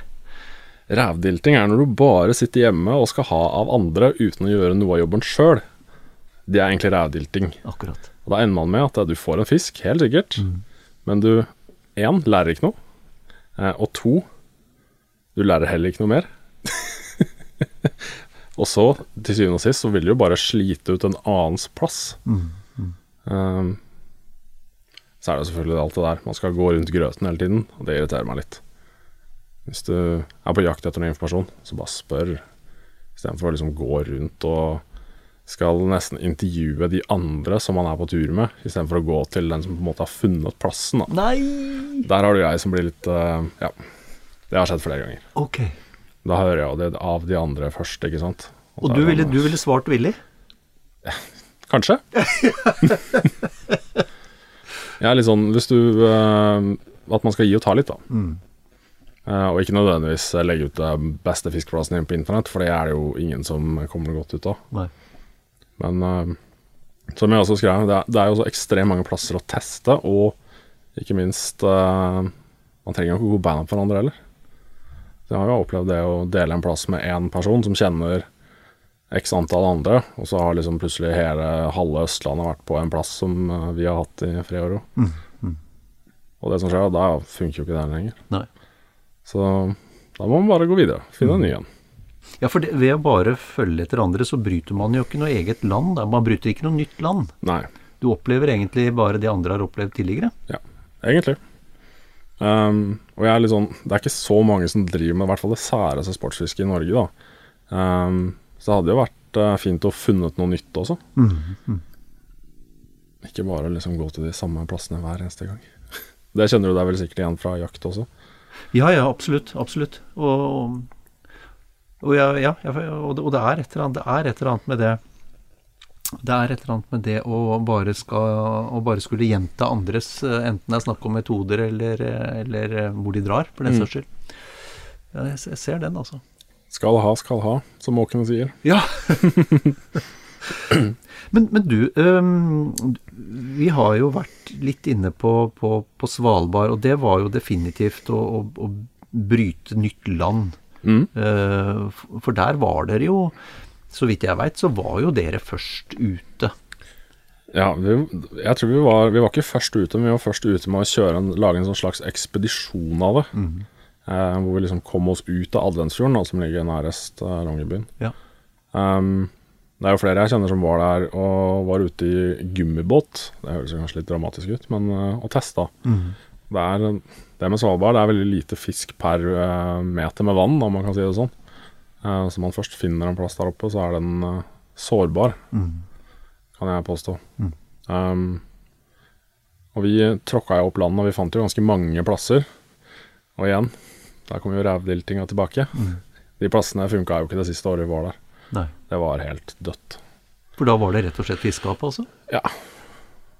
Rævdilting er når du bare sitter hjemme og skal ha av andre uten å gjøre noe av jobben sjøl. Det er egentlig rævdilting. Akkurat. Og da ender man med at du får en fisk, helt sikkert, mm. men du én lærer ikke noe, eh, og to du lærer heller ikke noe mer. *laughs* og så, til syvende og sist, så vil du jo bare slite ut en annens plass. Mm. Mm. Um, så er det selvfølgelig alt det der. Man skal gå rundt grøten hele tiden, og det irriterer meg litt. Hvis du er på jakt etter noe informasjon, så bare spør. Istedenfor å liksom gå rundt og skal nesten intervjue de andre som han er på tur med, istedenfor å gå til den som på en måte har funnet plassen. Da. Nei! Der har du jeg som blir litt uh, Ja. Det har skjedd flere ganger. Ok. Da hører jeg det av de andre først, ikke sant. Og, og du, ville, du ville svart villig? Kanskje. *laughs* jeg er litt sånn Hvis du uh, At man skal gi og ta litt, da. Mm. Uh, og ikke nødvendigvis legge ut den beste fiskeplassen på internett, for det er det jo ingen som kommer godt ut av. Nei. Men uh, som jeg også skrev, det er, det er jo så ekstremt mange plasser å teste, og ikke minst uh, Man trenger jo ikke gå band på hverandre heller. Så jeg har jo opplevd det å dele en plass med én person som kjenner x antall andre, og så har liksom plutselig hele halve Østlandet vært på en plass som vi har hatt i år òg. Mm. Mm. Og det som skjer, da funker jo ikke det lenger. Nei. Så da må man bare gå videre. Finne en ny en. Ja, for det, ved å bare følge etter andre, så bryter man jo ikke noe eget land. Da. Man bryter ikke noe nytt land. Nei. Du opplever egentlig bare det andre har opplevd tidligere. Ja, egentlig. Um, og jeg er litt sånn Det er ikke så mange som driver med i hvert fall det særeste sportsfisket i Norge, da. Um, så det hadde jo vært uh, fint å funnet noe nytt også. Mm, mm. Ikke bare liksom gå til de samme plassene hver eneste gang. *laughs* det kjenner du deg vel sikkert igjen fra jakt også? Ja, ja, absolutt. Absolutt. Og, og, ja, ja, og, det, og det, er annet, det er et eller annet med det det er et eller annet med det å bare, skal, å bare skulle gjenta andres, enten det er snakk om metoder eller, eller hvor de drar, for den saks skyld. Ja, jeg, jeg, ser den, altså. Skal ha, skal ha, som måkene sier. Ja. *clears throat* men, men, du, um, vi har jo vært litt inne på, på, på, Svalbard, og det var jo definitivt å, å, å bryte nytt land. Mm. Uh, for der var dere jo, så vidt jeg veit, så var jo dere først ute. Ja, vi, jeg tror vi var Vi var ikke først ute, men vi var først ute med å kjøre en, lage en sånn slags ekspedisjon av det. Mm. Eh, hvor vi liksom kom oss ut av Adventsfjorden, som ligger nærest uh, Longyearbyen. Ja. Um, det er jo flere jeg kjenner som var der og var ute i gummibåt. Det høres kanskje litt dramatisk ut, men og testa. Mm. Det, er, det med Svalbard det er veldig lite fisk per uh, meter med vann, om man kan si det sånn. Uh, så man først finner en plass der oppe, så er den uh, sårbar, mm. kan jeg påstå. Mm. Um, og vi tråkka jo opp landet, og vi fant jo ganske mange plasser. Og igjen, der kom jo rævdiltinga tilbake. Mm. De plassene funka jo ikke det siste året vi var der. Nei. Det var helt dødt. For da var det rett og slett fiskegap, altså? Ja.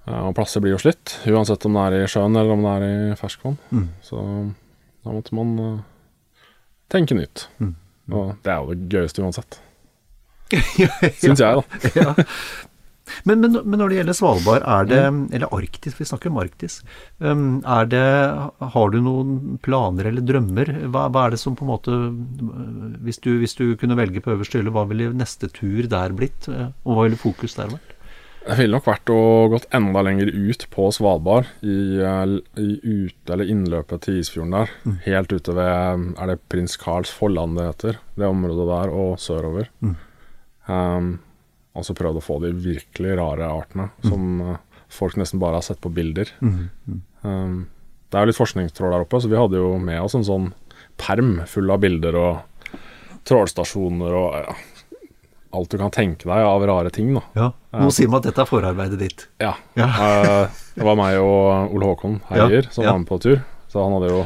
Og plasser blir jo slitt, uansett om det er i sjøen eller om det er i ferskvann. Mm. Så da måtte man uh, tenke nytt. Mm. Og det er jo det gøyeste uansett. *laughs* ja, Syns jeg, da. *laughs* ja. Men, men, men, når det gjelder Svalbard, er det Eller Arktis, vi snakker om Arktis. Um, er det Har du noen planer eller drømmer? Hva, hva, er det som på en måte hvis du, hvis du kunne velge på øverste hylle, hva ville neste tur der blitt? Og hva ville fokus der vært? Det ville nok vært å gått enda lenger ut på Svalbard, i, i ut, eller innløpet til Isfjorden der. Mm. Helt ute ved Er det Prins Karls Folland det heter? Det området der, og sørover. Mm. Um, og så prøvd å få de virkelig rare artene, Mm. som uh, folk nesten bare har sett på bilder. Um, Det er jo litt forskningstrål der oppe, så vi hadde jo med oss en sånn perm full av bilder og trålstasjoner og ja, alt du kan tenke deg av rare ting. da. Ja. Nå sier man at dette er forarbeidet ditt. Ja. Ja. Eh, det var meg og Ole Håkon *laughs* Heier Ja, som var med på tur. Så han hadde jo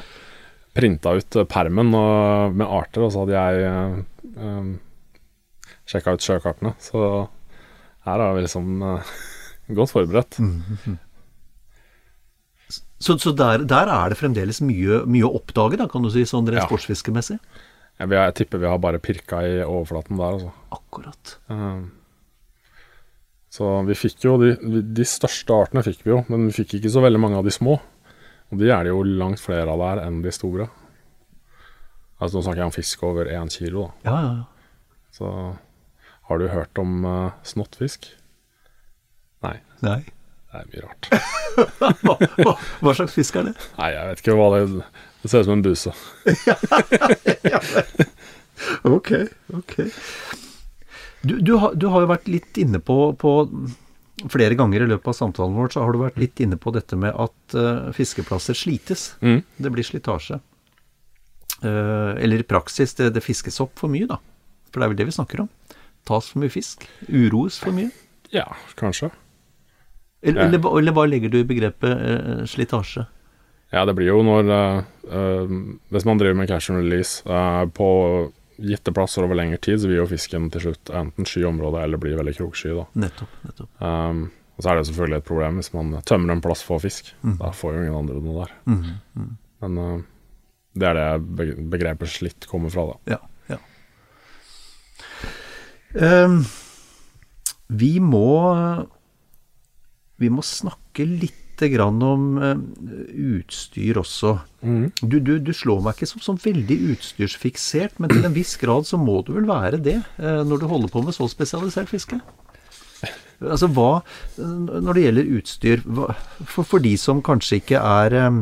printa ut eh, permen og, med arter, og så hadde jeg um, sjekka ut sjøkartene. Så her er vi liksom uh, *laughs* godt forberedt. Mm. Så, så der, der er det fremdeles mye, mye å oppdage, da, kan du si, sånn rent Ja. sportsfiskemessig? Jeg, jeg tipper vi har bare pirka i overflaten der, altså. Akkurat. Eh, så vi fikk jo de, de største artene fikk vi jo, men vi fikk ikke så veldig mange av de små. Og de er det jo langt flere av der enn de store. Altså Nå snakker jeg om fisk over én kilo. Da. Ja, ja, ja. Så har du hørt om uh, snottfisk? Nei, Nei. det er mye rart. *laughs* Hva, hva, hva slags fisk er det? Nei, jeg vet ikke hva det Det ser ut som en buse. *laughs* Ok, ok. Du, du, har, du har jo vært litt inne på, på Flere ganger i løpet av samtalen vår så har du vært litt inne på dette med at uh, fiskeplasser slites. Mm. Det blir slitasje. Uh, eller i praksis, det, det fiskes opp for mye, da. For det er vel det vi snakker om. Tas for mye fisk. Uroes for mye. Ja, kanskje. Eller, eller, eller hva legger du i begrepet uh, slitasje? Ja, det blir jo når uh, Hvis man driver med cash and release uh, på gitte plasser over lengre tid, så vil jo fisken til slutt enten sky området eller bli veldig kroksky. da. Nettopp. nettopp. Um, og så er det selvfølgelig et problem hvis man tømmer en plass for fisk. Da får jo ingen andre noe der. Mhm, Men uh, det er det begrepet slitt kommer fra, da. Ja. ja. Um, vi må Vi må snakke litt grann om eh, utstyr også. Du, du, du slår meg ikke som, som veldig utstyrsfiksert, men til en viss grad så må du vel være det eh, når du holder på med så spesialisert fiske? Altså hva Når det gjelder utstyr, hva, for, for de som kanskje ikke er eh,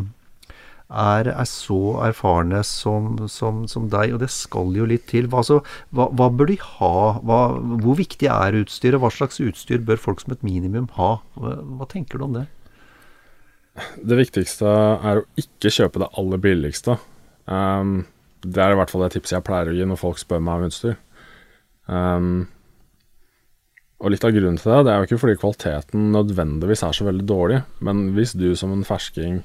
er, er så erfarne som, som, som deg, og det skal jo litt til. Hva, altså, hva, hva bør de ha? Hvor viktig er utstyret? Hva slags utstyr bør folk som et minimum ha? Hva tenker du om det? Det viktigste er å ikke kjøpe det aller billigste. Um, det er i hvert fall det tipset jeg pleier å gi når folk spør meg om utstyr. Um, og litt av grunnen til det, det er jo ikke fordi kvaliteten nødvendigvis er så veldig dårlig, men hvis du som en fersking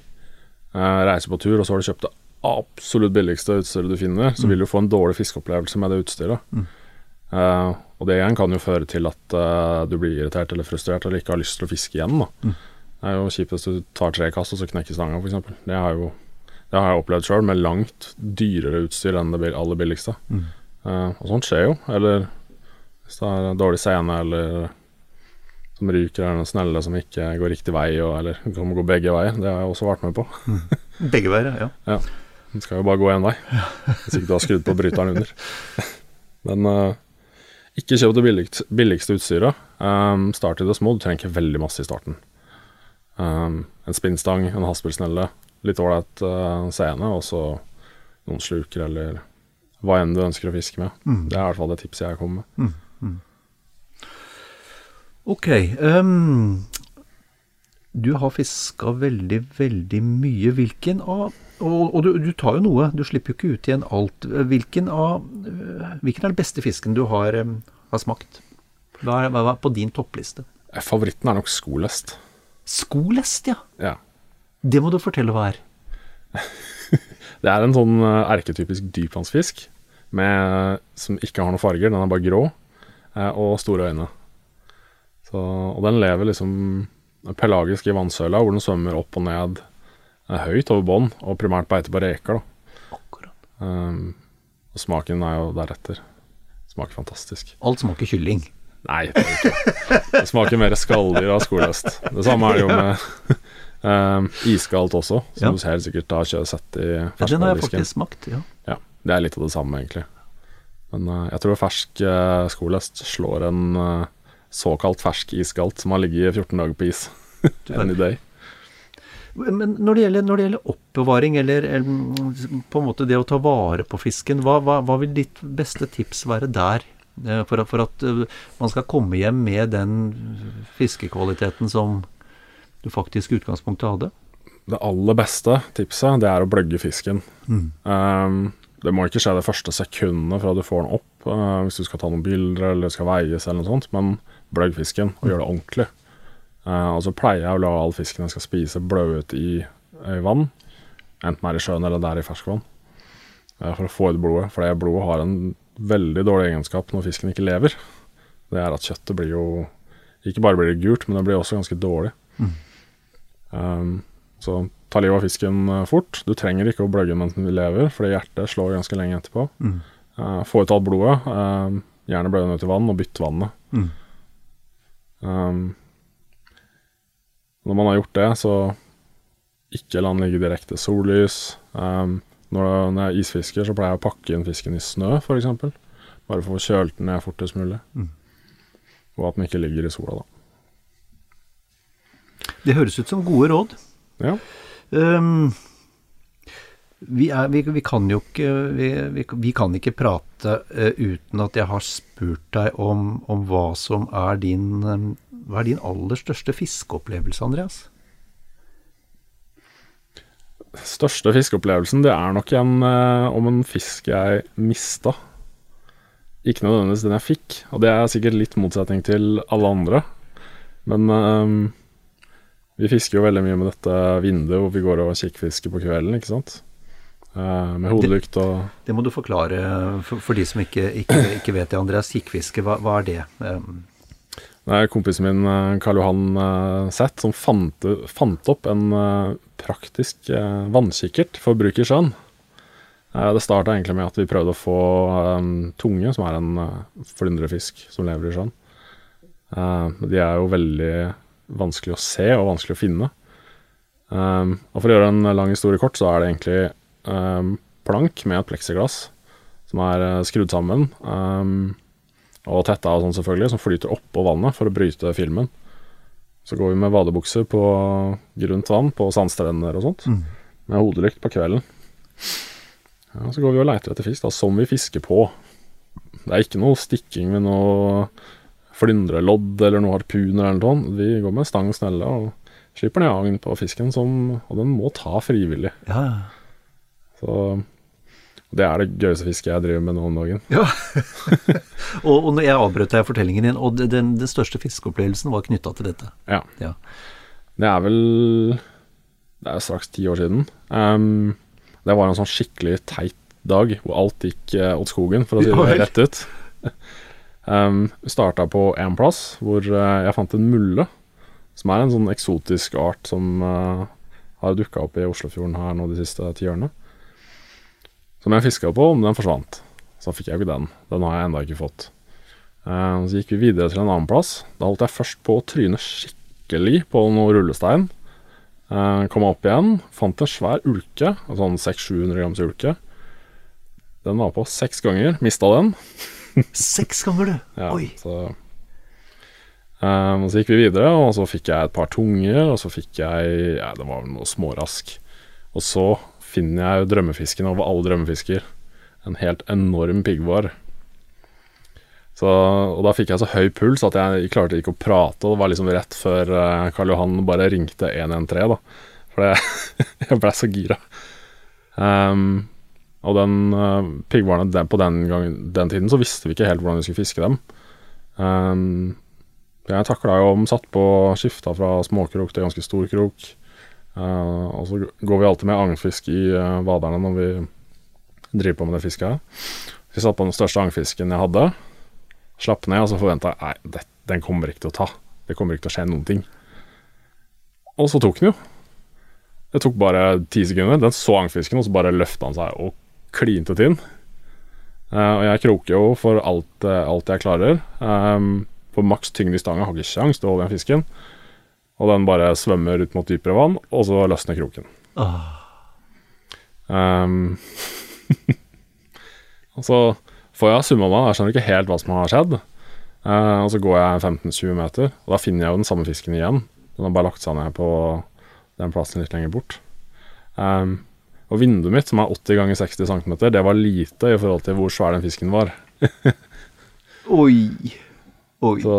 uh, reiser på tur, og så har du kjøpt det absolutt billigste utstyret du finner, så vil du få en dårlig fiskeopplevelse med det utstyret. Eh, og det igjen kan jo føre til at uh, du blir irritert eller frustrert eller ikke har lyst til å fiske igjen. da. Det er jo kjipt hvis du tar tre kast og så knekker stanga, f.eks. Det, har jo- det har jeg opplevd sjøl, med langt dyrere utstyr enn det aller billigste. Eh, og sånt skjer jo. Eller hvis det er dårlig scene, eller som ryker, eller noen snelle som ikke går riktig vei, og, eller kan gå begge veier. Det har jeg også vært med på. Begge veier, ja. *laughs* Ja. Den skal jo bare gå én vei, hvis ikke du har skrudd på bryteren under. *laughs* Men uh, ikke kjøp det billigst, billigste utstyret. Um, start i det små. Du trenger ikke veldig masse i starten. Um, en spinnstang, en haspelsnelle, litt ålreit uh, scene, og så noen sluker eller hva enn du ønsker å fiske med. Det er i hvert fall det tipset jeg kommer med. Ok. Um, du har fiska veldig, veldig mye. Hvilken av Og, og du, du tar jo noe, du slipper jo ikke ut igjen alt. Hvilken av øh, Hvilken er den beste fisken du har, um, har smakt? Hva er, hva er på din toppliste? Eh, Favoritten er nok skolest. Skolest, ja. Ja. Det må du fortelle hva er. *laughs* Det er en sånn eh, erketypisk dypvannsfisk med, som ikke har noen farger. Den er bare grå eh, og store øyne. Så, og den lever liksom pelagisk i vannsøla, hvor den svømmer opp og ned eh, høyt over bånn, og primært beiter på reker. da. Akkurat. Um, og smaken er jo deretter. Smaker fantastisk. Alt smaker kylling. Nei, det, det smaker mer skalldyr av skoløst. Det samme er det jo med um, iskaldt også, som Ja. du helt sikkert har sett i Ja, den har jeg ferskvaredisken. faktisk smakt, ja. Ja, det er litt av det samme, egentlig. Men uh, jeg tror fersk uh, skolest slår en uh, såkalt fersk iskaldt som har ligget i 14 dager på is. *laughs* Any day. Men når det gjelder, når det gjelder oppbevaring, eller, eller på en måte det å ta vare på fisken, hva, hva, hva vil ditt beste tips være der? Eh, For for at eh, man skal komme hjem med den fiskekvaliteten som du faktisk i utgangspunktet hadde? det aller beste tipset, det er å bløgge fisken. Um, det må ikke skje det første sekundet fra du får den opp, uh, hvis du skal ta noen bilder eller skal veies eller noe sånt, men bløgg fisken og gjør det ordentlig. Uh, og så pleier jeg å la all fisken jeg skal spise, blø ut i, i vann, enten det er i sjøen eller det er i ferskvann, uh, for å få ut blodet. For det blodet har en veldig dårlig egenskap når fisken ikke lever. Det er at kjøttet blir jo Ikke bare blir det gult, men det blir også ganske dårlig. Um, så ta livet av fisken uh, fort. Du trenger ikke å bløgge mens den lever, fordi hjertet slår ganske lenge etterpå. Uh, få ut alt blodet. Uh, gjerne blø den ut i vann, og bytt vannet. Mm. Um, når man har gjort det, så ikke la den ligge direkte sollys. Um, når, når jeg isfisker, så pleier jeg å pakke inn fisken i snø, f.eks. Bare for å kjøle den ned fortest mulig. Og at den ikke ligger i sola, da. Det høres ut som gode råd. Ja. Um, vi, er, vi, vi kan jo ikke vi, vi, vi kan ikke prate uh, uten at jeg har spurt deg om, om hva som er din um, Hva er din aller største fiskeopplevelse, Andreas? Største fiskeopplevelsen, det er nok en eh, om en fisk jeg mista. Ikke nødvendigvis den jeg fikk, og det er sikkert litt motsetning til alle andre. Men um, vi fisker jo veldig mye med dette vinduet hvor vi går og kikkfisker på kvelden, ikke sant. Uh, med hodelykt og Det må du forklare for, for de som ikke, ikke, ikke vet det, Andreas. Kikkfiske, hva, hva er det? Um, Det er kompisen min eh, Karl Johan Zett som fant, fant opp en eh, praktisk eh, vannkikkert for bruk i sjøen. Eh, Det starta egentlig med at vi prøvde å få eh, tunge, som er en eh, flyndrefisk som lever i sjøen. Eh, De er jo veldig vanskelig å se og vanskelig å finne. Eh, Og for å gjøre en lang historie kort, så er det egentlig eh, plank med et pleksiglass som er eh, skrudd sammen. Og tetta og sånn selvfølgelig, som flyter oppå vannet for å bryte filmen. Så går vi med vadebukser på grunt vann på sandstrender og sånt, med hodelykt på kvelden. Ja, så går vi og leiter etter fisk, da, som vi fisker på. Det er ikke noe stikking med noe flyndrelodd eller noe harpuner eller noe sånt. Vi går med stang og snelle og slipper ned agn på fisken, som, og den må ta frivillig. ja, Så det er det gøyeste fisket jeg driver med nå om dagen. ja. *laughs* og, og jeg avbrøt deg fortellingen din, og den, den største fiskeopplevelsen var knytta til dette. Ja. Ja. Det er vel Det er straks ti år siden. Um, det var en sånn skikkelig teit dag hvor alt gikk uh, åt skogen, for å si det *laughs* rett ut. um, vi starta på én plass hvor uh, jeg fant en mulle, som er en sånn eksotisk art som uh, har dukka opp i Oslofjorden her nå de siste ti årene. Som jeg fiska på, men den forsvant. Så fikk jeg jo ikke den. Den har jeg ennå ikke fått. Eh, så gikk vi videre til en annen plass. Da holdt jeg først på å tryne skikkelig på noe rullestein. Eh, kom opp igjen, fant en svær ulke, en sånn 600-700 grams ulke. Den var på seks ganger, mista den. *laughs* Seks ganger, du! Ja, Oi! Så, um, så gikk vi videre, og så fikk jeg et par tunger, og så fikk jeg Ja, det var vel noe smårask. Og så finner jeg jo drømmefisken over alle drømmefisker. En helt enorm piggvar. Og da fikk jeg så høy puls at jeg klarte ikke å prate, og det var liksom rett før eh, Karl Johan bare ringte 113, da. For det, *laughs* jeg ble så gira. Um, og den uh, piggvarene den, på den, gang, den tiden så visste vi ikke helt hvordan vi skulle fiske dem. Um, jeg takla jo om satt på skifta fra småkrok til ganske stor krok. Eh, og så går vi alltid med agnfisk i uh, vaderne når vi driver på med det fisket. Vi satt på den største agnfisken jeg hadde. Slapp ned, og så forventa jeg nei, den kommer ikke til å ta. Det kommer ikke til å skje noen ting. Og så tok den jo. Det tok bare ti sekunder. Den så agnfisken, og så bare løfta han seg og klinte til den. Uh, og jeg kroker jo for alt, uh, alt jeg klarer. Um, for maks tyngde i stanga har ikke kjangs til å holde den fisken. Og den bare svømmer ut mot dypere vann, og så løsner kroken. Ah, Um, *laughs* og så får jeg summa meg, jeg skjønner ikke helt hva som har skjedd. Uh, og så går jeg 15-20 meter, og da finner jeg jo den samme fisken igjen. Den har bare lagt seg ned på den plassen litt lenger bort. Um, og vinduet mitt, som er 80 ganger 60 cm, det var lite i forhold til hvor svær den fisken var. *laughs* oi! Oi. Så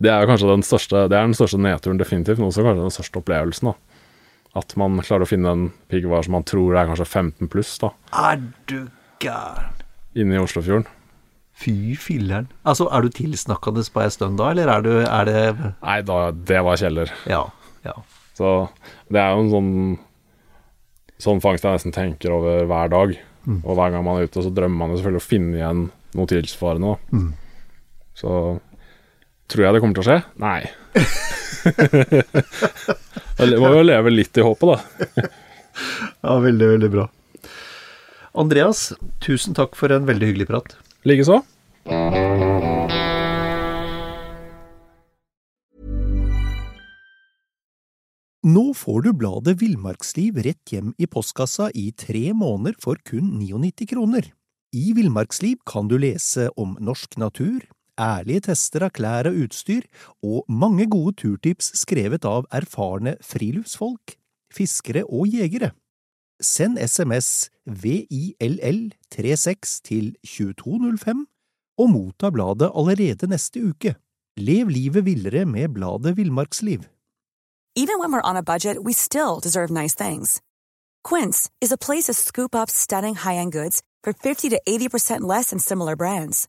det er kanskje den største Det er den største nedturen definitivt, men også kanskje den største opplevelsen. da At man klarer å finne en piggvar som man tror er kanskje 15 pluss, da, Er du gæren? inne i Oslofjorden. Fy filleren. Altså, er du tilsnakkende på ei stund da, eller er du Er det Nei, da, det var Kjeller. Ja. Ja. Så det er jo en sånn Sånn fangst jeg nesten tenker over hver dag. Og hver gang man er ute, så drømmer man jo selvfølgelig å finne igjen noe tilsvarende. da. Så tror jeg det kommer til å skje? Nei. *laughs* Jeg må jo leve litt i håpet, da. ja, veldig, veldig bra. Andreas, tusen takk for en veldig hyggelig prat. Likeså. Nå får du bladet Villmarksliv rett hjem i postkassa i tre måneder for kun 99 kroner. I Villmarksliv kan du lese om norsk natur, ærlige tester av klær og utstyr, og mange gode turtips skrevet av erfarne friluftsfolk, fiskere og jegere. Send SMS VILL36 til 2205 og motta bladet allerede neste uke. Lev livet villere med bladet Villmarksliv. Even when we're on a budget, we still deserve nice things. Quince is a place to scoop up stunning high-end goods for 50 to 80% less than similar brands.